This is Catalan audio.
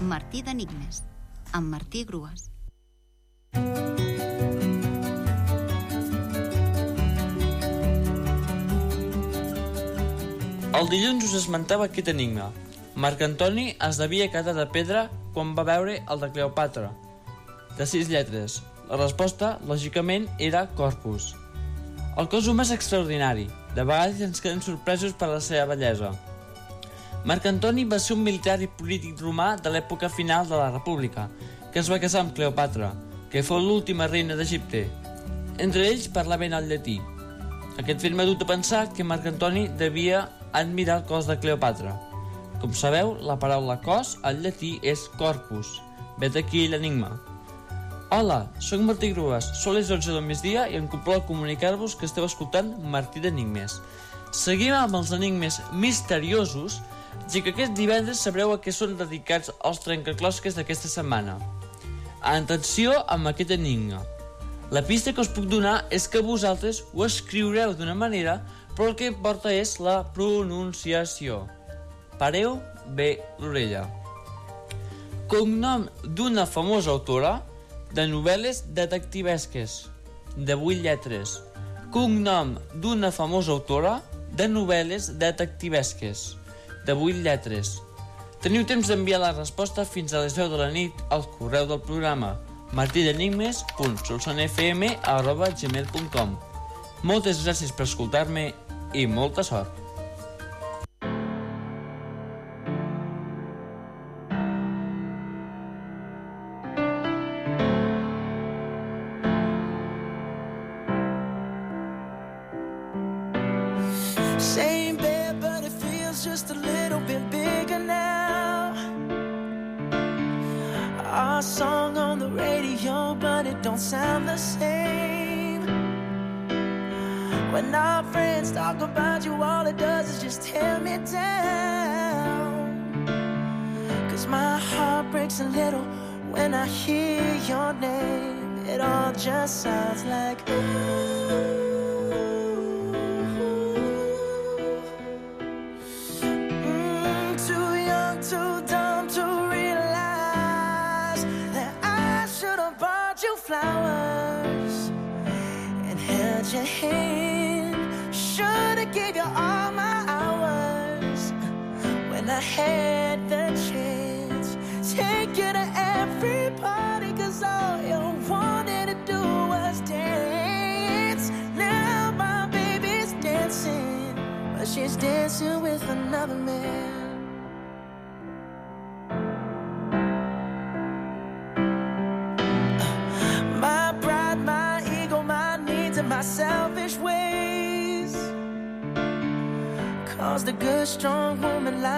Martí d'Enigmes, amb Martí Grues. El dilluns us esmentava aquest enigma. Marc Antoni es devia quedar de pedra quan va veure el de Cleopatra. De sis lletres. La resposta, lògicament, era corpus. El cos humà és extraordinari. De vegades ens quedem sorpresos per la seva bellesa. Marc Antoni va ser un militar i polític romà de l'època final de la República, que es va casar amb Cleopatra, que fou l'última reina d'Egipte. Entre ells parlaven el llatí. Aquest fet m'ha dut a pensar que Marc Antoni devia admirar el cos de Cleopatra. Com sabeu, la paraula cos al llatí és corpus. Vet aquí l'enigma. Hola, sóc Martí Grues, són les 11 del migdia i em complau comunicar-vos que esteu escoltant Martí d'Enigmes. Seguim amb els enigmes misteriosos ja que aquest divendres sabreu a què són dedicats els trencaclosques d'aquesta setmana. Atenció amb aquest enigma. La pista que us puc donar és que vosaltres ho escriureu d'una manera, però el que importa és la pronunciació. Pareu bé l'orella. Cognom d'una famosa autora de novel·les detectivesques, de 8 lletres. Cognom d'una famosa autora de novel·les detectivesques, de 8 lletres. Teniu temps d'enviar la resposta fins a les 10 de la nit al correu del programa martidenigmes.solsonfm.gmail.com Moltes gràcies per escoltar-me i molta sort! Just a little bit bigger now. Our song on the radio, but it don't sound the same. When our friends talk about you, all it does is just tear me down. Cause my heart breaks a little when I hear your name. It all just sounds like ooh. Flowers and held your hand. Should have gave you all my hours when I had the chance. Take you to every party, cause all you wanted to do was dance. Now my baby's dancing, but she's dancing with another man. Selfish ways. Caused a good, strong woman like